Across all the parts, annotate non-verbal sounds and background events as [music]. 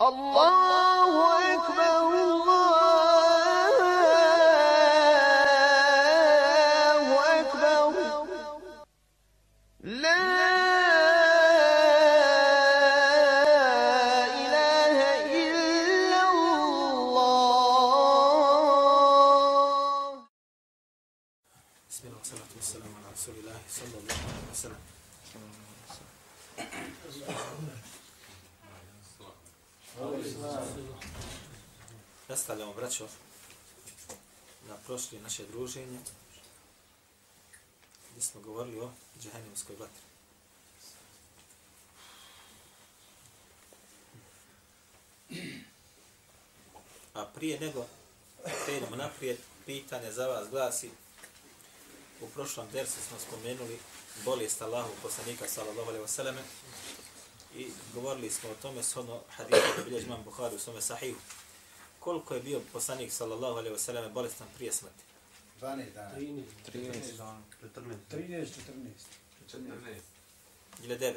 الله naše druženje gdje smo govorili o džahennemskoj vatri. A prije nego krenemo naprijed, pitanje za vas glasi u prošlom dersu smo spomenuli bolest Allahu poslanika sallallahu alejhi ve selleme i govorili smo o tome s ono hadisu koji bilježi imam Buhari u svome sahihu. Koliko je bio poslanik sallallahu alejhi ve selleme bolestan prije smrti? 12 dana. 13. 13 dana. 13, 14. 14. Ili 9.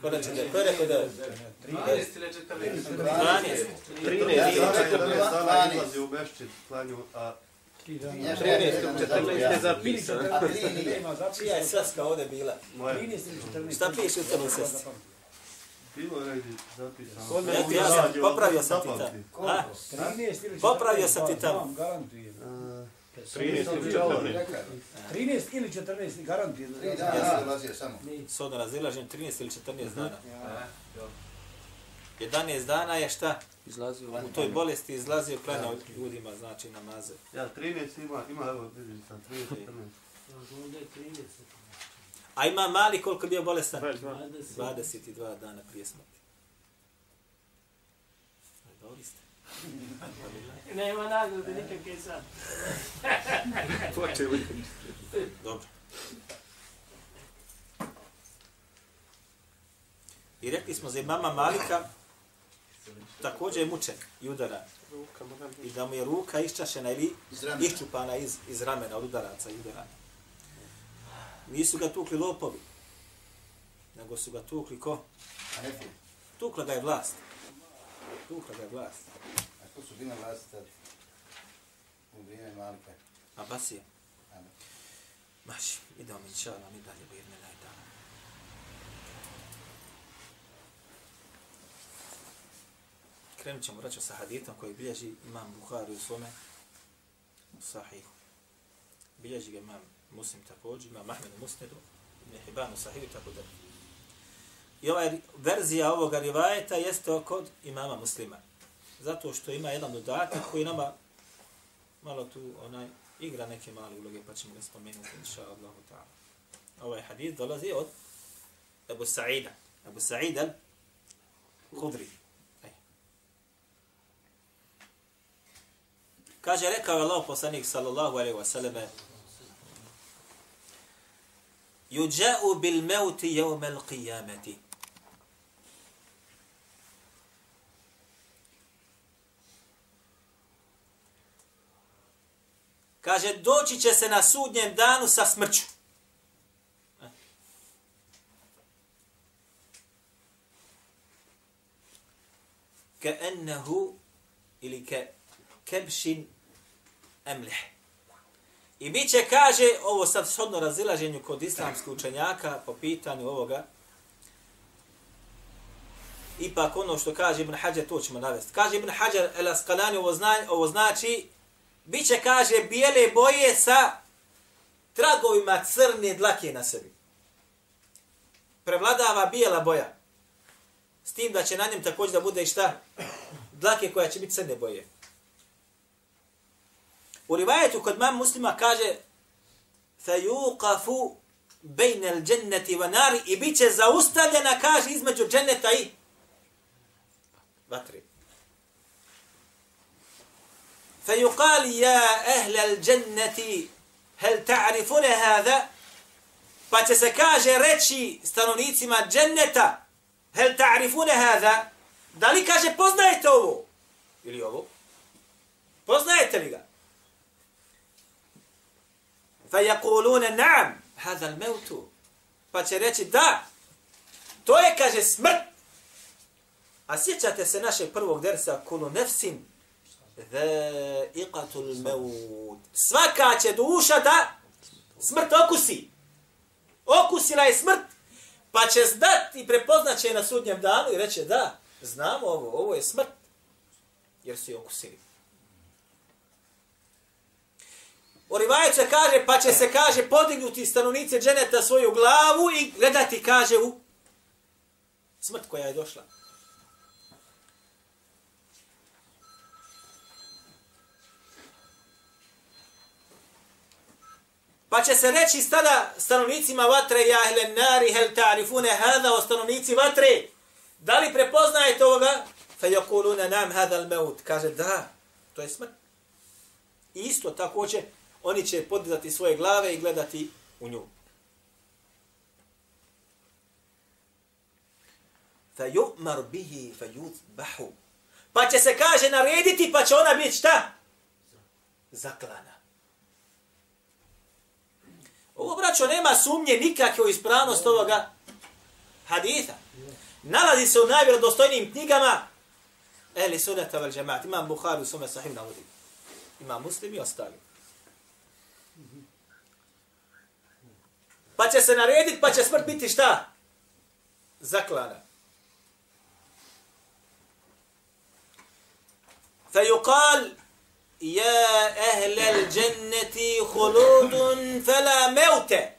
Ko da će da, ko je rekao da? 13 ili 14? 12. 13 ili 14 dana izlazi u Bešćid, klanju, a 13 14 je zapisano. A 3 nije. Čija je sveska ovdje bila? Moja. 13 ili 14. Šta piše u tome sestri? Bilo je negdje zapisano. Kod mene Ja sam- popravio sam ti tamo. A? 13 ili 14. Popravio sam ti tamo. Vam garantujem. 13 ili 14. 13 ili 14, garantujem. 3 dana dolazio samo. Sodno razilaženje 13 ili 14 dana. 11 dana je šta? Izlazio U toj bolesti izlazio klanjao ljudima, znači namaze. Ja, 13 ima, ima, evo, vidim sam, 13, 14. A ima mali koliko je bio bolestan? 22. 22 dana prije smrti. Dobri ste. Nema nagrade nikakve sad. [laughs] Počeli. Dobro. I rekli smo za imama Malika, također je mučen i udara. I da mu je ruka iščašena ili iščupana iz, iz ramena od udaraca i udara. Nisu ga tukli lopovi, nego su ga tukli ko? Tukla ga je vlast. Tukla ga je vlast. A ko su bile vlasti tad? U vrijeme Malika. Abasija. Ano. Maši, idemo mi inša Allah, mi dalje u jedne najdana. Krenut ćemo vraćati sa haditom koji bilježi imam Buhari u svome sahihu. Bilježi ga imam Muslim također, imam Ahmed u Musnedu, Ibn Hibban u sahihu i tako da. I ova verzija ovoga rivajeta jeste kod imama muslima. Zato što ima jedan dodatak koji nama malo tu onaj igra neke male uloge, pa ćemo ga spomenuti, inša Allahu ta'ala. Ovaj hadith dolazi od Abu Sa'ida. Abu Sa'ida al-Khudri. Ej. Kaže, rekao je Allah poslanik sallallahu alaihi wa sallam, Juđa'u bil mevti jevme l'qijameti. Kaže, doći će se na sudnjem danu sa smrću. Ka ennehu ili ka kebšin emleh. I bit će, kaže, ovo sad shodno razilaženju kod islamskih učenjaka po pitanju ovoga, ipak ono što kaže Ibn Hajar, to ćemo navesti. Kaže Ibn Hajar, el Asqalani, ovo, zna, ovo znači, Biće, kaže, bijele boje sa tragovima crne dlake na sebi. Prevladava bijela boja. S tim da će na njem također da bude i šta? Dlake koja će biti crne boje. U rivajetu kod mam muslima kaže فَيُوْقَفُ بَيْنَ الْجَنَّةِ وَنَارِ i bit će zaustavljena, kaže, između dženeta i vatre. فيقال يا أهل الجنة هل تعرفون هذا؟ Pa će se kaže reći stanovnicima dženneta, hel ta'rifune hada, da li kaže poznajete ovo? Ili ovo? Poznajete li ga? Fa yakulune na'am, hada al-maut Pa će reći da, to je kaže smrt. A sjećate se našeg prvog dersa, kulu nefsin iqatul meut. Svaka će duša da smrt okusi. Okusila je smrt, pa će znat i prepoznat će na sudnjem danu i reće da, znamo ovo, ovo je smrt, jer su je okusili. U rivajetu kaže, pa će se, kaže, podignuti stanovnice dženeta svoju glavu i gledati, kaže, u smrt koja je došla. Pa će se reći stada stanovnicima vatre, ja hele nari, hel ta'rifune hada, o stanovnici vatre. Da li prepoznajete ovoga? Fe yakuluna nam hada al maut. Kaže, da, to je smrt. I isto tako će, oni će podizati svoje glave i gledati u nju. Fe yu'mar bihi fe yuzbahu. Pa će se kaže narediti, pa će ona biti šta? Zaklana. Ovo, braćo, nema sumnje nikakve u ispravnost ovoga haditha. Nalazi se u najvjerodostojnijim knjigama Ehli sunata vel džemaat. Imam Bukhari u sume sahim navodi. Imam muslim i ostali. Pa će se narediti, pa će smrt biti šta? Zaklana. Fa yuqal Ja ehlel dženneti huludun fela meute.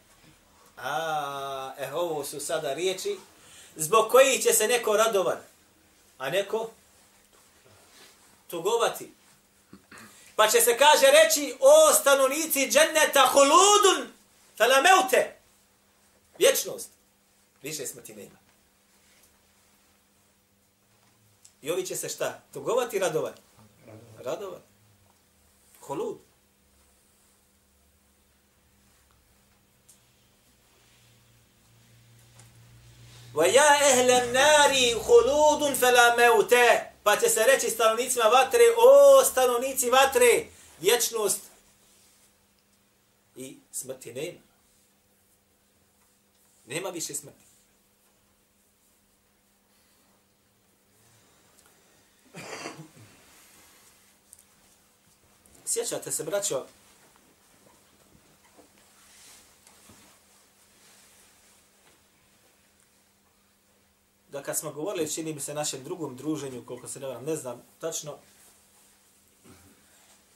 A, eh, ovo su sada riječi zbog koji će se neko radovan, a neko tugovati. Pa će se kaže reći, o stanovnici dženneta huludun fela meute. Vječnost. Više smrti nema. I ovi će se šta? Tugovati, radovati? Radovati. Kolud. Wa ja ehle nari huludun fela meute. Pa će se reći stanovnicima vatre, o stanovnici vatre, vječnost i smrti nema. Nema više smrti. Sjećate se, braćo, da kad smo govorili, čini mi se našem drugom druženju, koliko se ne varam, ne znam tačno,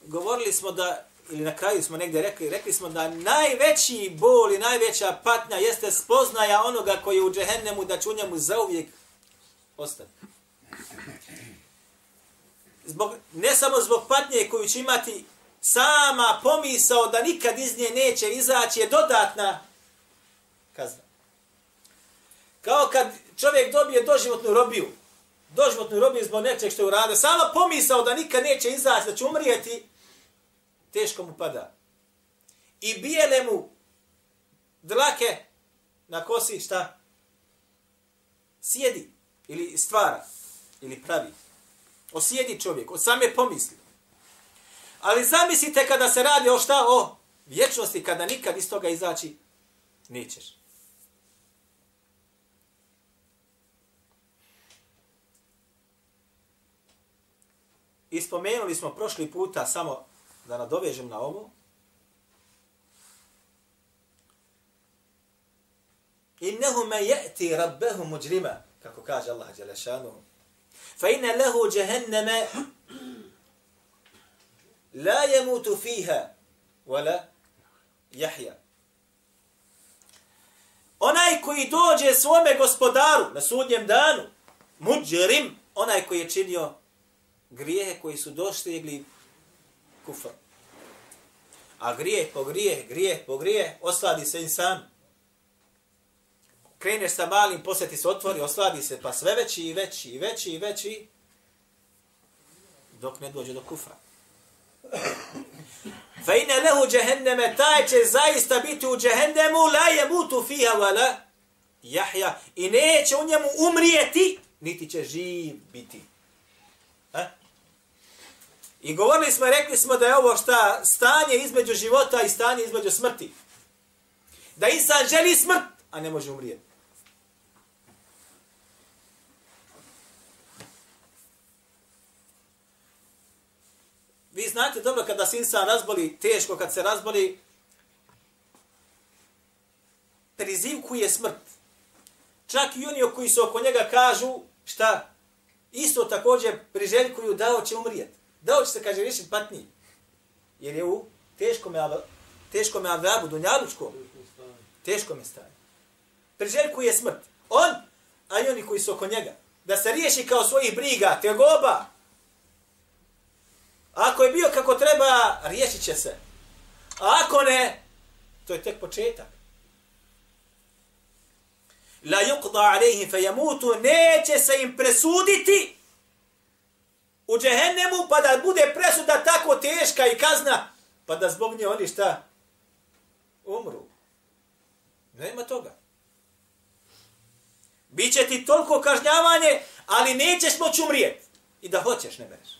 govorili smo da, ili na kraju smo negdje rekli, rekli smo da najveći bol i najveća patnja jeste spoznaja onoga koji je u džehennemu da će u njemu zauvijek ostati zbog, ne samo zbog patnje koju će imati sama pomisao da nikad iz nje neće izaći je dodatna kazna. Kao kad čovjek dobije doživotnu robiju, doživotnu robiju zbog nečeg što je uradio, sama pomisao da nikad neće izaći, da će umrijeti, teško mu pada. I bijele mu dlake na kosi šta? Sjedi ili stvara ili pravi. Osjedi čovjek, od same pomisli. Ali zamislite kada se radi o šta? O vječnosti, kada nikad iz toga izaći nećeš. Ispomenuli smo prošli puta, samo da nadovežem na ovo, Innehu me je'ti rabbehu muđrima, kako kaže Allah Đelešanu fa inna lahu jahannama la yamutu fiha wala yahya. Onaj koji dođe svome gospodaru na sudnjem danu mudjrim onaj koji je činio grijehe koji su dostigli kufr. A grijeh po grijeh grijeh po grijeh osladi se insan kreneš sa malim, posjeti se otvori, osladi se, pa sve veći i veći i veći i veći, dok ne dođe do kufra. Fa ine lehu džehenneme, taj će zaista biti u džehennemu, la je mutu fiha wala jahja, i neće u njemu umrijeti, niti će živ biti. Ha? I govorili smo, rekli smo da je ovo šta stanje između života i stanje između smrti. Da insan želi smrt, a ne može umrijeti. Vi znate dobro kada se insan razboli, teško kad se razboli, prizivkuje smrt. Čak i oni koji su oko njega kažu, šta? Isto također priželjkuju da će umrijet. Da će se, kaže, riješiti patniji. Jer je u teškom je, teškom je avrabu, dunjalučkom. Teško mi stanje. Priželjkuje smrt. On, a i oni koji su oko njega. Da se riješi kao svojih briga, tegoba. Ako je bio kako treba, riješit će se. A ako ne, to je tek početak. La yuqda alejhim fayamutu neće se im presuditi u džehennemu pa da bude presuda tako teška i kazna pa da zbog nje oni šta umru. Nema toga. Biće ti toliko kažnjavanje, ali nećeš moći umrijeti. I da hoćeš, ne bereš.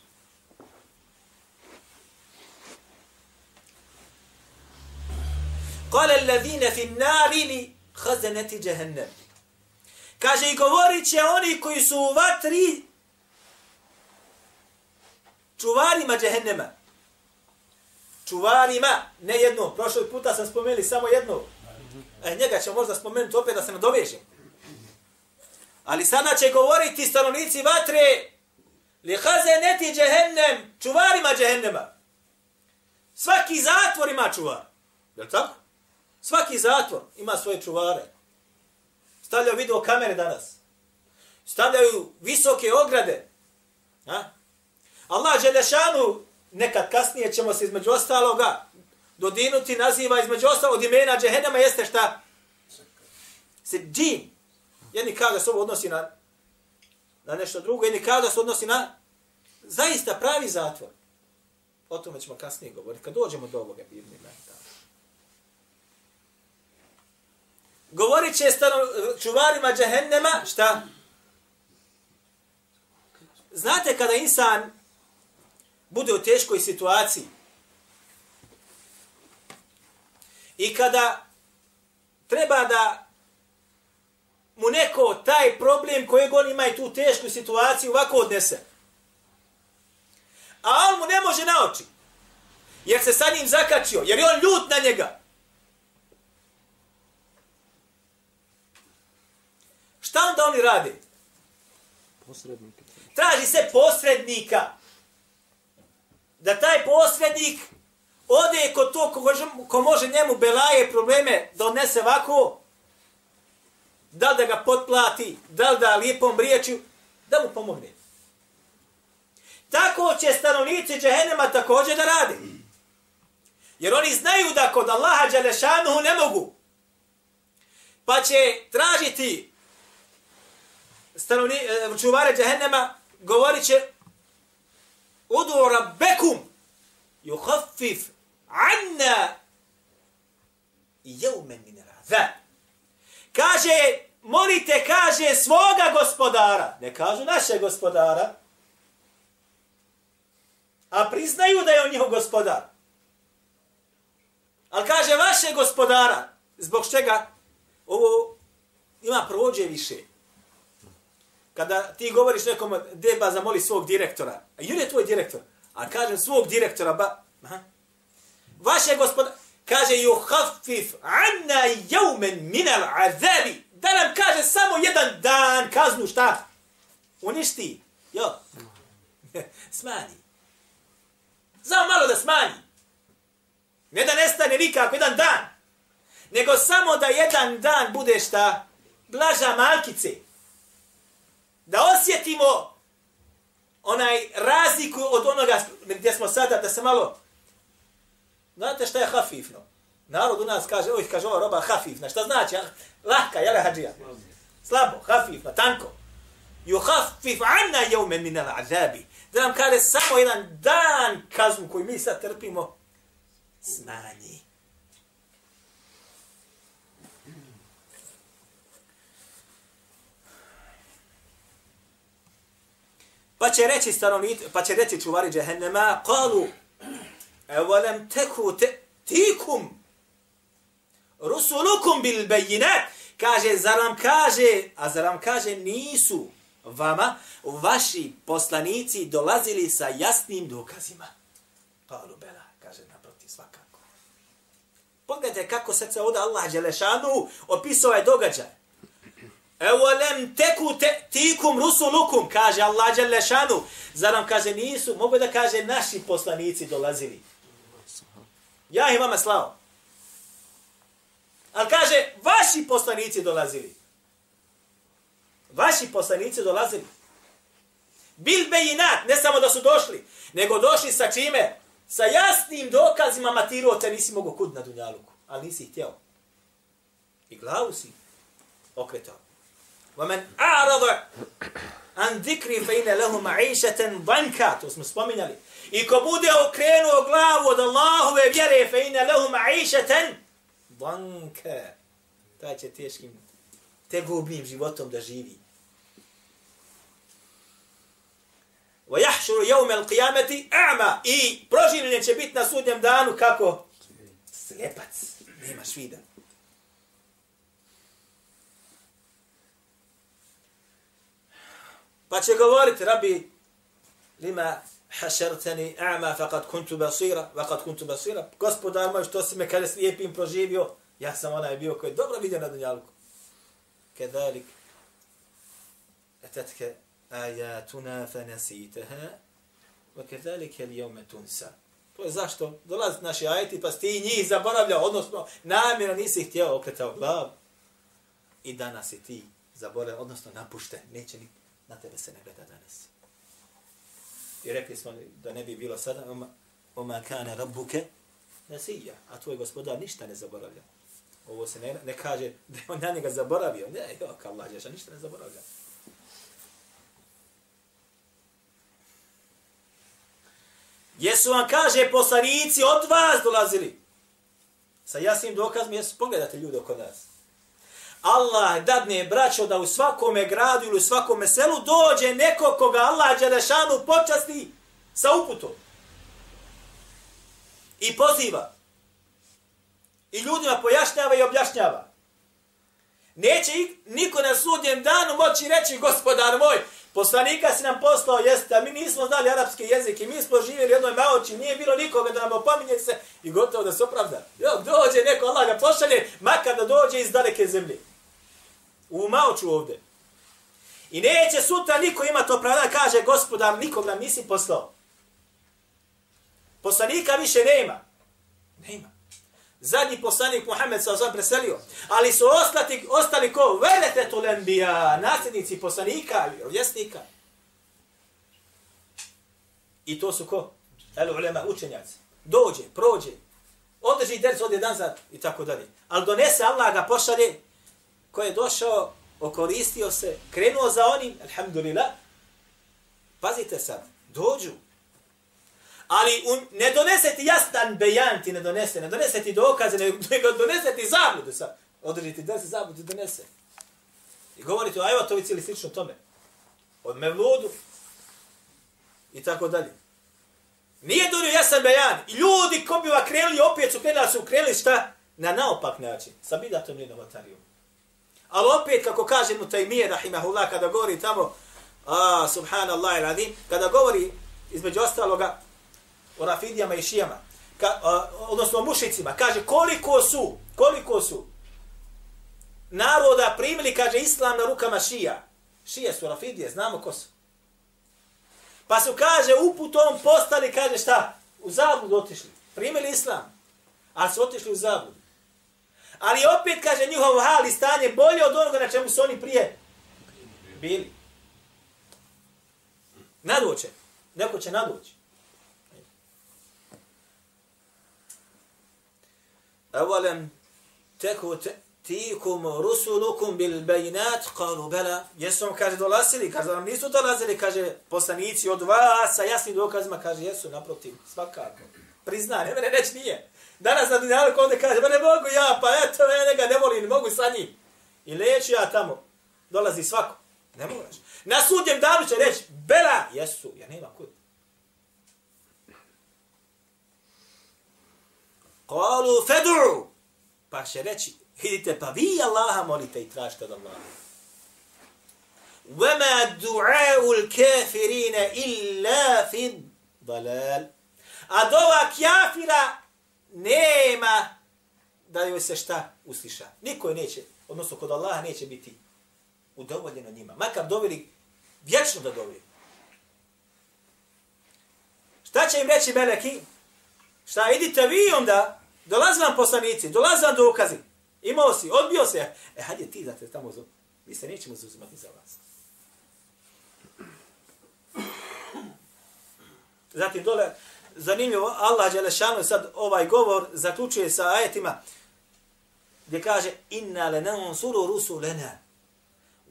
Kale allazine fi nari li khazanati jahannam. Kaže i govorit će oni koji su u vatri čuvarima džehennema. Čuvarima, ne jedno. Prošlog puta sam spomenuli samo jedno. E, njega ćemo možda spomenuti opet da se nadovežem. Ali sada će govoriti stanovnici vatre li hazeneti džehennem, čuvarima džehennema. Svaki zatvor ima čuvar. Je li tako? Svaki zatvor ima svoje čuvare. Stavljaju video kamere danas. Stavljaju visoke ograde. A? Allah Želešanu, nekad kasnije ćemo se između ostaloga dodinuti, naziva između ostalog od imena Džehennema jeste šta? Se džin. Jedni kao da se ovo odnosi na, na nešto drugo, jedni kao da se odnosi na zaista pravi zatvor. O tome ćemo kasnije govoriti, kad dođemo do ovoga bivni Govorit će stano, čuvarima džehennema, šta? Znate kada insan bude u teškoj situaciji i kada treba da mu neko taj problem kojeg on ima i tu tešku situaciju ovako odnese. A on mu ne može na oči. Jer se sa njim zakačio. Jer je on ljut na njega. Šta onda oni radi? Posrednike. Traži se posrednika. Da taj posrednik ode kod to ko, ko može njemu belaje probleme da odnese ovako, da da ga potplati, da da lijepom riječju, da mu pomogne. Tako će stanovnici džehennema također da rade. Jer oni znaju da kod Allaha Đalešanuhu ne mogu. Pa će tražiti stanovni, e, čuvare džehennema govorit će Udu rabbekum yuhaffif anna jeumen min razab. Kaže, molite, kaže, svoga gospodara. Ne kažu naše gospodara. A priznaju da je on njihov gospodar. Ali kaže vaše gospodara. Zbog čega? Ovo ima prođe više. Kada ti govoriš nekom, deba zamoli svog direktora. A Jure je tvoj direktor? A kaže svog direktora, ba, aha. Vaše gospoda, kaže, yuhaffif anna jaumen minal azabi. Da nam kaže samo jedan dan kaznu, šta? Uništi. Jo. [laughs] smanji. Samo malo da smanji. Ne da nestane nikako jedan dan. Nego samo da jedan dan bude šta? Blaža malkice da osjetimo onaj razliku od onoga gdje smo sada, da se malo... Znate šta je hafifno? Narod u nas kaže, oj, kaže ova roba hafifna. Šta znači? Ah, lahka, jel hađija? Slabo, hafifna, tanko. Ju hafif anna jeume min al azabi. Da nam kaže samo jedan dan kaznu koji mi sad trpimo, smanji. Pa će reći stanovnici, pa će reći čuvari džehennema, qalu, evolem teku te, tikum, rusulukum bil bejinat, kaže, zar vam kaže, a zar vam kaže, nisu vama vaši poslanici dolazili sa jasnim dokazima. Kalu bela, kaže naprotiv svakako. Pogledajte kako se se ovdje Allah Đelešanu opisao ovaj događaj. Evo lem teku te, tikum rusulukum, kaže Allah Đalešanu. Zar nam kaže nisu, mogu da kaže naši poslanici dolazili. Ja ih vama slao. Ali kaže, vaši poslanici dolazili. Vaši poslanici dolazili. Bil bejinat, ne samo da su došli, nego došli sa čime? Sa jasnim dokazima matiru te nisi mogo kud na Dunjaluku, ali nisi htjeo. I glavu si okretao. ومن أعرض عن ذكري فإنه له معيشة ضنكا. تو اسم سبامينا لي إي كو بودي أو كرينو أغلاو ود الله ويجري فإن له معيشة ضنكا. تاتش تيشكي تغوبين جيبوتهم دا جيبي ويحشر يوم القيامة أعمى. إي بروجين اللي نتشبيت نسود يمدانو كاكو سلبت نيما شويدن Pa će govoriti, rabi, lima hašerteni a'ma faqad kuntu basira, faqad kuntu basira. Gospodar moj, što si me kada slijepim proživio, ja sam onaj bio koji je dobro vidio na dunjalku. Kedalik, etetke ajatuna fanasitaha, wa kedalik li jome tunsa. To je zašto dolazi naši ajeti, pa ti njih zaboravljao, odnosno namjerno nisi htjeo okretao glavu. I danas si ti zaboravljao, odnosno napušten, neće ni na tebe se ne gleda danas. I rekli smo da ne bi bilo sada, oma, oma kane rabbuke nasija, a tvoj gospodar ništa ne zaboravlja. Ovo se ne, ne kaže da je on na njega zaboravio. Ne, jo, kao Allah, ješa, ništa ne zaboravlja. Jesu vam, kaže, poslanici od vas dolazili. Sa jasnim dokazom, jesu, pogledate ljude oko nas. Allah dadne braćo da u svakome gradu ili u svakome selu dođe neko koga Allah Đelešanu počasti sa uputom. I poziva. I ljudima pojašnjava i objašnjava. Neće niko na sudnjem danu moći reći, gospodar moj, poslanika si nam poslao, jeste, a mi nismo znali arapski jezik i mi smo živjeli jednoj maoči, nije bilo nikoga da nam opominje se i gotovo da se opravda. Jo, dođe neko, Allah ga pošalje, makar da dođe iz daleke zemlje. U ću ovde. I neće sutra niko ima to pravo da kaže, gospodar, nikog nam nisi poslao. Poslanika više nema. Nema. Zadnji poslanik Muhammed sa ozom preselio. Ali su ostati, ostali ko? Velete tu lembija, nasljednici poslanika, vjesnika. I to su ko? El ulema, učenjaci. Dođe, prođe, održi derc od dan zad i tako dalje. Ali donese Allah ga pošalje ko je došao, okoristio se, krenuo za onim, alhamdulillah, pazite sad, dođu, ali un, ne donese ti jastan bejan ti ne donese, ne donese ti dokaze, nego [laughs] donese ti zabludu sad. Održi ti desi zabludu, donese. I govori to, a evo to cijeli slično tome. Od mevludu i tako dalje. Nije donio jasan bejan. I ljudi ko bi krenuli, opet su krenuli, su krenuli šta? Na naopak način. Sa bidatom nije novotarijom. Ali opet, kako kaže mu Taymiye, rahimahullah, kada govori tamo, a, subhanallah il kada govori između ostaloga o rafidijama i šijama, ka, a, odnosno o mušicima, kaže koliko su, koliko su naroda primili, kaže, islam na rukama šija. Šije su rafidije, znamo ko su. Pa su, kaže, uputom postali, kaže, šta? U zabludu otišli. Primili islam, ali su otišli u zabludu. Ali opet, kaže, njihov hal i stanje bolje od onoga na čemu su oni prije bili. Nadoće. Neko će nadoći. Evolem teku tikum rusulukum bil bejinat, kalu bela. Jesu vam, kaže, dolazili, kaže, vam nisu dolazili, kaže, poslanici od vas, sa jasnim dokazima, kaže, jesu, naprotiv, svakako. Priznaj, ne mene reći nije. Danas na Dunjaluku onda kaže, ba ne mogu ja, pa eto, ne, ne ga ne volim, ne mogu sa njim. I leću ja tamo. Dolazi svako. Ne moraš. Na sudjem danu će reći, bela, jesu, ja nema kud. Kalu fedru. Pa će reći, idite, pa vi Allaha molite i tražite od Allaha. Vema du'a'u l'kafirine illa fin balal. A dova kjafira nema da joj se šta usliša. Niko je neće, odnosno kod Allaha neće biti udovoljeno njima. Makar doveli vječno da doveli. Šta će im reći meleki? Šta, idite vi onda, Dolaze vam poslanici, dolaze vam dokazi. Imao si, odbio se. E, hajde ti da te tamo zove. Mi se nećemo zauzimati za vas. Zatim dole, zanimljivo, Allah Đelešanu sad ovaj govor zaključuje sa ajetima gdje kaže inna lanansuru rusulana rusulena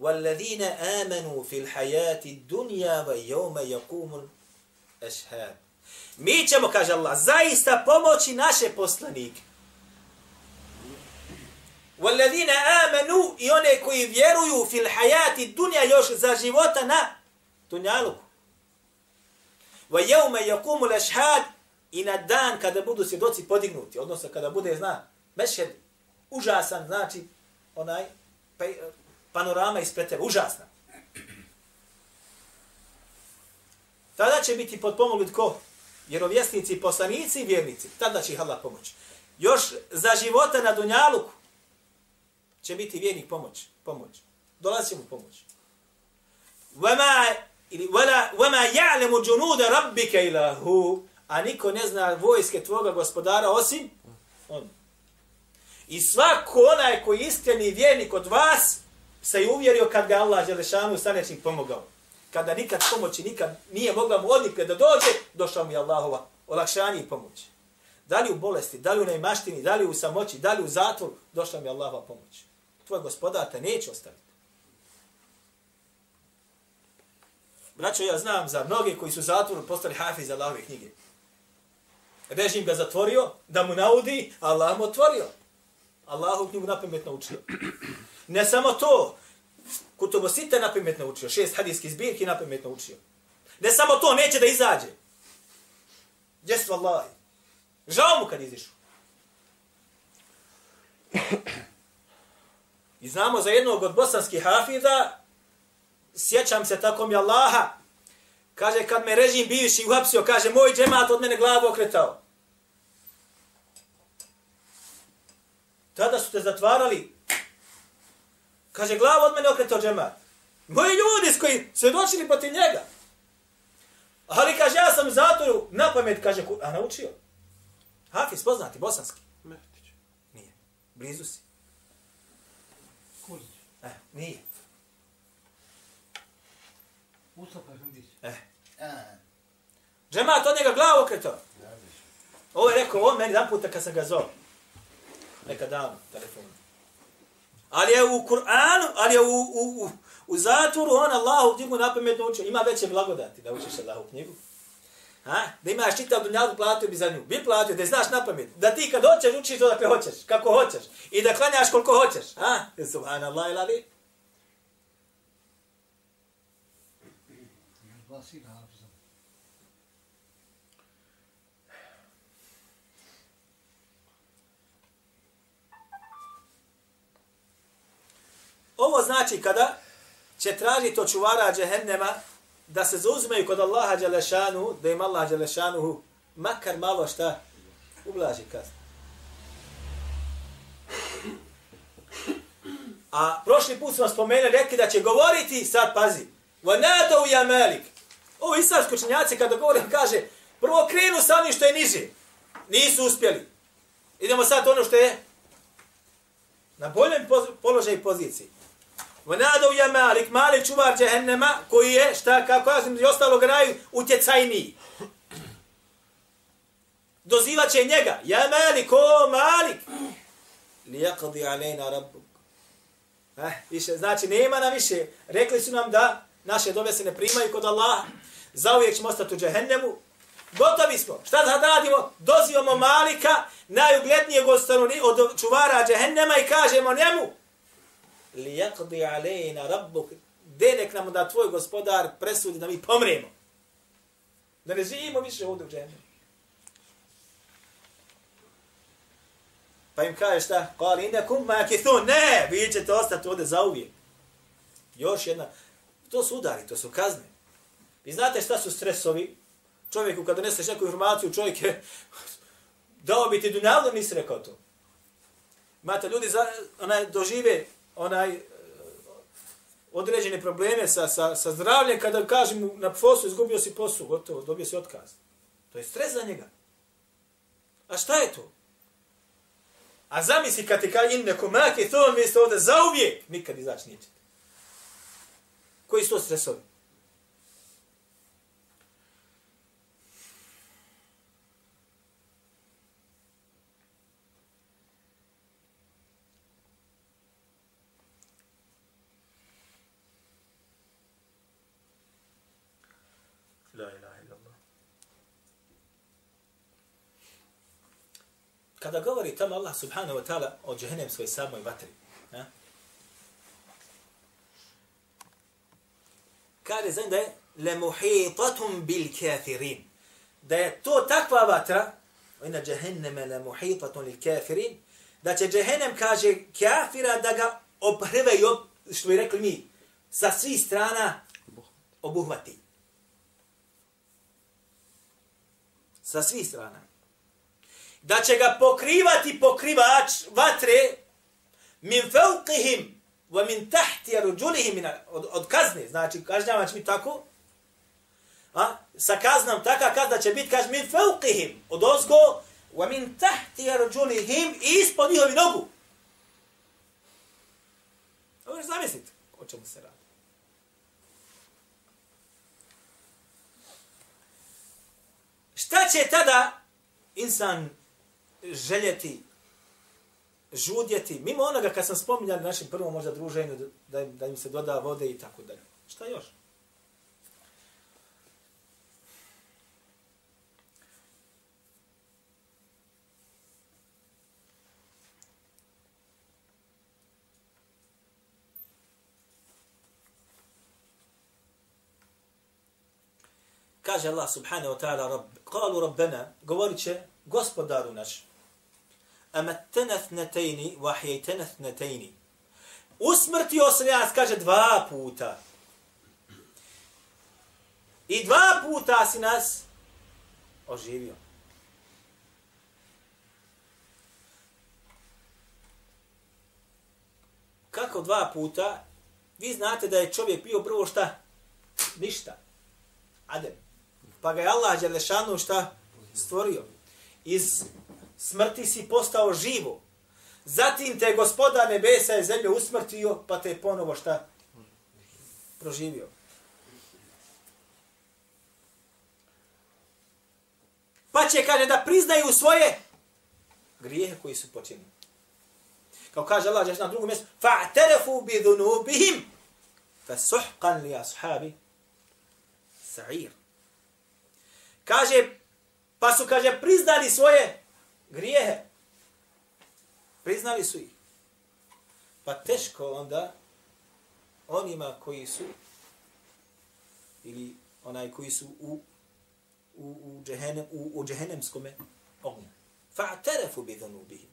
walladhina amanu fil hayati dunya wa yawma yaqumul ashhad. Mi ćemo kaže Allah zaista pomoći naše poslanike. Walladhina amanu i one koji vjeruju fil hayati dunya još za života na dunjaluku. Va jeume jakumu lešhad i na dan kada budu svjedoci podignuti, odnosno kada bude, zna, mešed, užasan, znači, onaj, pa, panorama ispred tebe, užasna. Tada će biti potpomogli tko? Vjerovjesnici, poslanici i vjernici. Tada će ih Allah pomoći. Još za života na Dunjaluku će biti vjernik pomoć. pomoć. Dolazi mu pomoć. Vama ili, wala wama ya'lamu džunuda rabbika ilahu, a niko ne zna vojske tvoga gospodara osim on. I svako onaj koji iskreni vjernik od vas, se je uvjerio kad ga Allah Želešanu sa nečim pomogao. Kada nikad pomoći, nikad nije mogla mu odnikle da dođe, došao mi Allahova olakšanje i pomoć. Da li u bolesti, da li u neimaštini, da li u samoći, da li u zatvoru, došla mi Allahova pomoć. Tvoj gospodar te neće ostaviti. Braćo, ja znam za mnoge koji su zatvoru postali hafiz Allahove knjige. Režim ga zatvorio, da mu naudi, Allah mu otvorio. Allahu knjigu napamet naučio. Ne samo to, Kutubo Sita napamet naučio, šest hadijskih zbirki napamet naučio. Ne samo to, neće da izađe. Jesu Allah. Žao mu kad izišu. I znamo za jednog od bosanskih hafida, sjećam se tako mi Allaha, kaže kad me režim bivši uhapsio, kaže moj džemat od mene glavu okretao. Tada su te zatvarali. Kaže, glavu od mene okretao džemat. Moji ljudi s koji se dočili protiv njega. Ali kaže, ja sam zatoru na pamet, kaže, a naučio. Hafiz, poznati, bosanski. Mehtić. Nije. Blizu si. Kulić. E, nije. Mustafa Efendić. E. A, Džemat od njega glavu okretao. Ovo je rekao on meni jedan puta kad sam ga zove. Neka davno, telefonu. Ali je u Kur'anu, ali je u, u, u, u zatvoru on Allahu knjigu na pamet naučio. Ima veće blagodati da učiš Allahu knjigu. Ha? Da imaš čitav dunjalu, platio bi za nju. Bi platio, da je znaš na pamet. Da ti kad hoćeš, učiš to dakle hoćeš, kako hoćeš. I da klanjaš koliko hoćeš. Ha? Subhanallah ilavi. Dva sina Hafiza. Ovo znači kada će tražiti očuvara džehennema da se zauzmeju kod Allaha Đelešanu, da im Allaha Đelešanu makar malo šta ublaži kaznu. A prošli put smo spomenuli, rekli da će govoriti, sad pazi, vanadov ja melik. Ovo islamsko činjaci kada govore, kaže, prvo krenu sa onim što je niže. Nisu uspjeli. Idemo sad ono što je na boljem položaju i poziciji. Vnadov je Malik, Malik čuvar džehennema, koji je, šta, kako ja sam i ostalo graju, utjecajniji. Dozivat će njega, ja Malik, o Malik, Lijakadi alejna rabbuk. Eh, više, znači, nema nam više. Rekli su nam da naše dove se ne primaju kod Allaha. Zauvijek ćemo ostati u džehennemu. Gotovi smo. Šta da radimo? Dozivamo Malika, najuglednijeg od, od čuvara džehennema i kažemo njemu, li yaqdi alejna rabbuk dedek nam da tvoj gospodar presudi da mi pomremo. Da ne živimo više ovdje u džehennemu. Pa im kaže šta? Kali inakum makithun. Ne, vi ćete ostati ovdje za uvijek. Još jedna. To su udari, to su kazne. Vi znate šta su stresovi Čovjeku kad doneseš neku informaciju, čovjek je [laughs] dao bi ti dunjavno, nisi rekao to. Imate ljudi za, onaj, dožive onaj, e, određene probleme sa, sa, sa zdravljem, kada kažem mu na poslu, izgubio si poslu, gotovo, dobio si otkaz. To je stres za njega. A šta je to? A zamisli kad ti kaže neko to on mjesto ovdje zauvijek, nikad izaći neće. Koji su to stresovi? Kada govori tamo Allah subhanahu wa ta'ala o džehennemskoj samoj vatri, ha? kaže znam da je lemuhitatum bil kafirin. Da je to takva vatra, ina džehenneme lemuhitatum bil kafirin, da će džehennem, kaže, kafira da ga oprve i op, što bi rekli mi, sa svih strana obuhvati. Sa svih strana. Da će ga pokrivati pokrivač vatre min fauqihim wa min tahti arjulihim od, od kazne. Znači kažnjava će biti tako a? Sa kaznom taka kazna će biti kaže min fawqihim od ozgo wa min tahti arjulihim ispod njihovi nogu. Ovo je zamisliti o čemu se radi. Šta će tada insan željeti žudjeti, mimo onoga kad sam spominjali našim prvom možda druženju, da, im, da im se doda vode i tako dalje. Šta još? Kaže Allah subhanahu wa ta'ala, rab, kalu rabbena, govorit će, gospodaru naš, amattana thnatayni wa ahyaytana usmrtio sam ja kaže dva puta. I dva puta si nas oživio. Kako dva puta? Vi znate da je čovjek bio prvo šta? Ništa. Adem. Pa ga je Allah Đelešanu šta? Stvorio. Iz smrti si postao živo. Zatim te gospoda nebesa i zemlje usmrtio, pa te ponovo šta? Proživio. Pa će, kaže, da priznaju svoje grijehe koji su počinili. Kao kaže Allah, znači, na drugom mjestu, fa'terefu bi dhunubihim, li ashabi sa'ir. Kaže, pa su, kaže, priznali svoje grijehe. Priznali su ih. Pa teško onda onima koji su ili onaj koji su u u u džehennem u, u džehennemskom ognju. Fa'tarafu bi dhunubihim.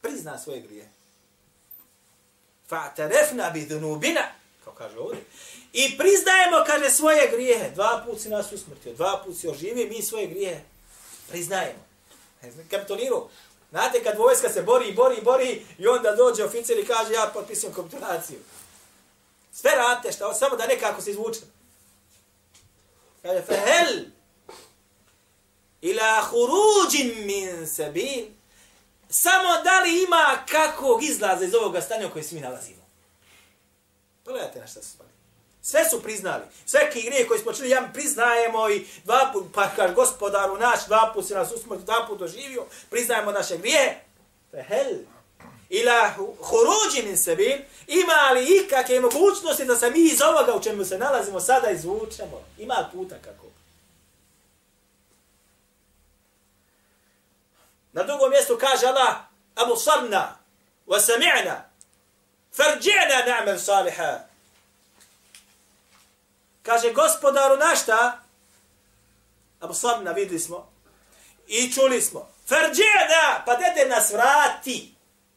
Prizna svoje grije. Fa'tarafna bi dhunubina, kao kaže ovdje. I priznajemo, kaže, svoje grijehe. Dva put si nas usmrtio, dva put si oživio, mi svoje grijehe priznajemo kapitulirao. Znate, kad vojska se bori, bori, bori, i onda dođe oficir i kaže, ja potpisujem kapitulaciju. Sve rate, šta, samo da nekako se izvuče. Kaže, fehel, ila huruđin min sabil, samo da li ima kakvog izlaza iz ovoga stanja u kojoj se mi nalazimo. Pogledajte na šta se spali. Sve su priznali. Sveki grije koji smo čuli, ja priznajemo i dva put, pa kaž gospodaru naš, dva put si nas usmrt, dva put doživio, priznajemo naše grije. Fehel. Ila huruđi min sebil, ima li ikakve mogućnosti da se mi iz ovoga u čemu se nalazimo sada izvučemo? Ima puta kako? Na drugom mjestu kaže Allah, Abu Sarna, wa sami'na, farđi'na na'mal saliha, Kaže, gospodaru našta, Abu Sabna, videli smo, i čuli smo, Ferđena, pa dede nas vrati,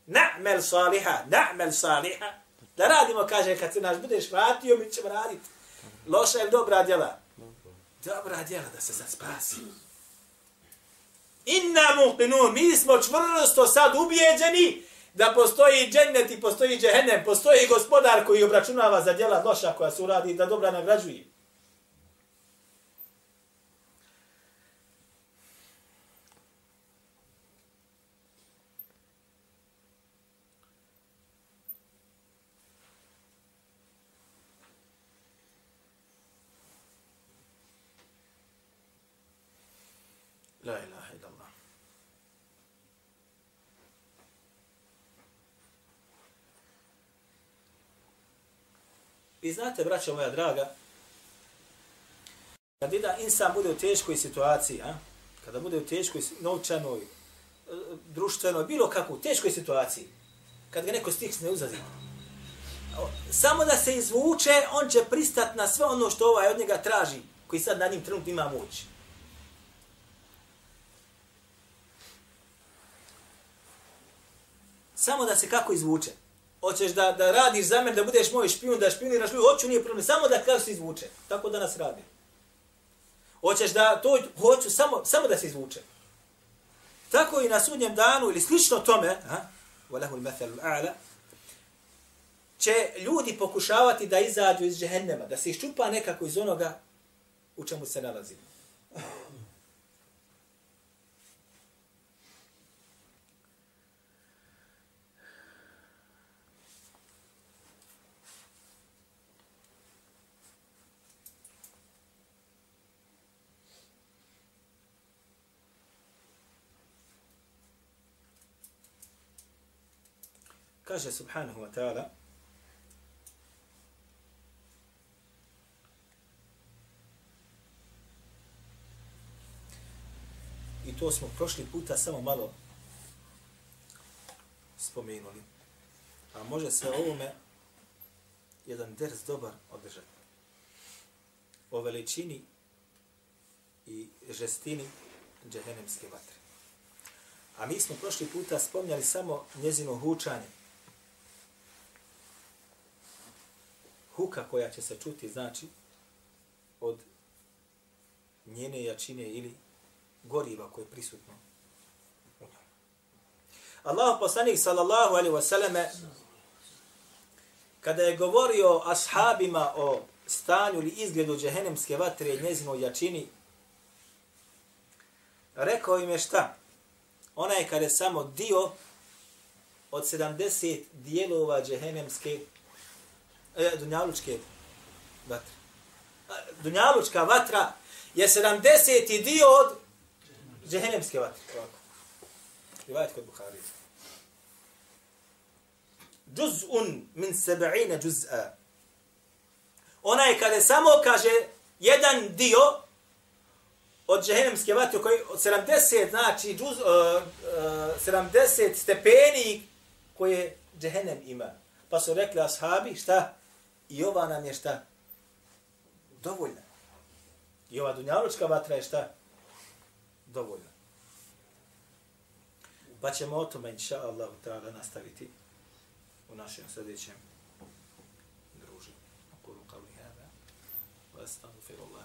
na'mel saliha, na'mel saliha, da radimo, kaže, kad se nas budeš vratio, mi ćemo raditi. Loša ili dobra djela. dobra djela da se sad spasi. Inna muqinun, mi smo čvrsto sad ubijeđeni da postoji džennet i postoji džehennem, postoji gospodar koji obračunava za djela loša koja se uradi i da dobra nagrađuje. Vi znate, braćo moja draga, kad jedan insan bude u teškoj situaciji, a? kada bude u teškoj novčanoj, e, društvenoj, bilo kako, u teškoj situaciji, kad ga neko stiksne uzazi, samo da se izvuče, on će pristat na sve ono što ovaj od njega traži, koji sad na njim trenutno ima moć. Samo da se kako izvuče. Hoćeš da, da radiš za mene, da budeš moj špijun, da špioniraš ljudi, hoću nije problem, samo da kako se izvuče. Tako da nas radi. Hoćeš da to, hoću samo, samo da se izvuče. Tako i na sudnjem danu, ili slično tome, ha? Walahu al-mathalu a'la. će ljudi pokušavati da izađu iz džehennema, da se iščupa nekako iz onoga u čemu se nalazi. Kaže subhanahu wa ta'ala, I to smo prošli puta samo malo spomenuli. A može se ovome jedan ders dobar održati. O veličini i žestini džehennemske vatre. A mi smo prošli puta spomnjali samo njezino hučanje. Huka koja će se čuti, znači, od njene jačine ili goriva koje je prisutno u njoj. Allah poslanik sallallahu alaihi wasallame kada je govorio ashabima o stanju ili izgledu džehennemske vatre i njezinoj jačini, rekao im je šta? Ona je kada je samo dio od 70 dijelova džehennemske e, dunjalučke vatre. E, dunjalučka vatra je 70 dio od džehennemske vatre. Ovako. Rivajet kod Buhari. Juz'un min seba'ina juz'a. Ona je kada samo kaže jedan dio od džehennemske vatre koji od 70 znači džuz, uh, uh, 70 stepeni koje džehennem ima. Pa su rekli ashabi šta? I ova nam je šta? Dovoljna. I ova dunjalučka vatra je šta? Dovoljna. Pa ćemo o tome, inša Allah, ta'ala, nastaviti u našem sljedećem druženju. Aqulu qavli hada, wa astaghfirullaha li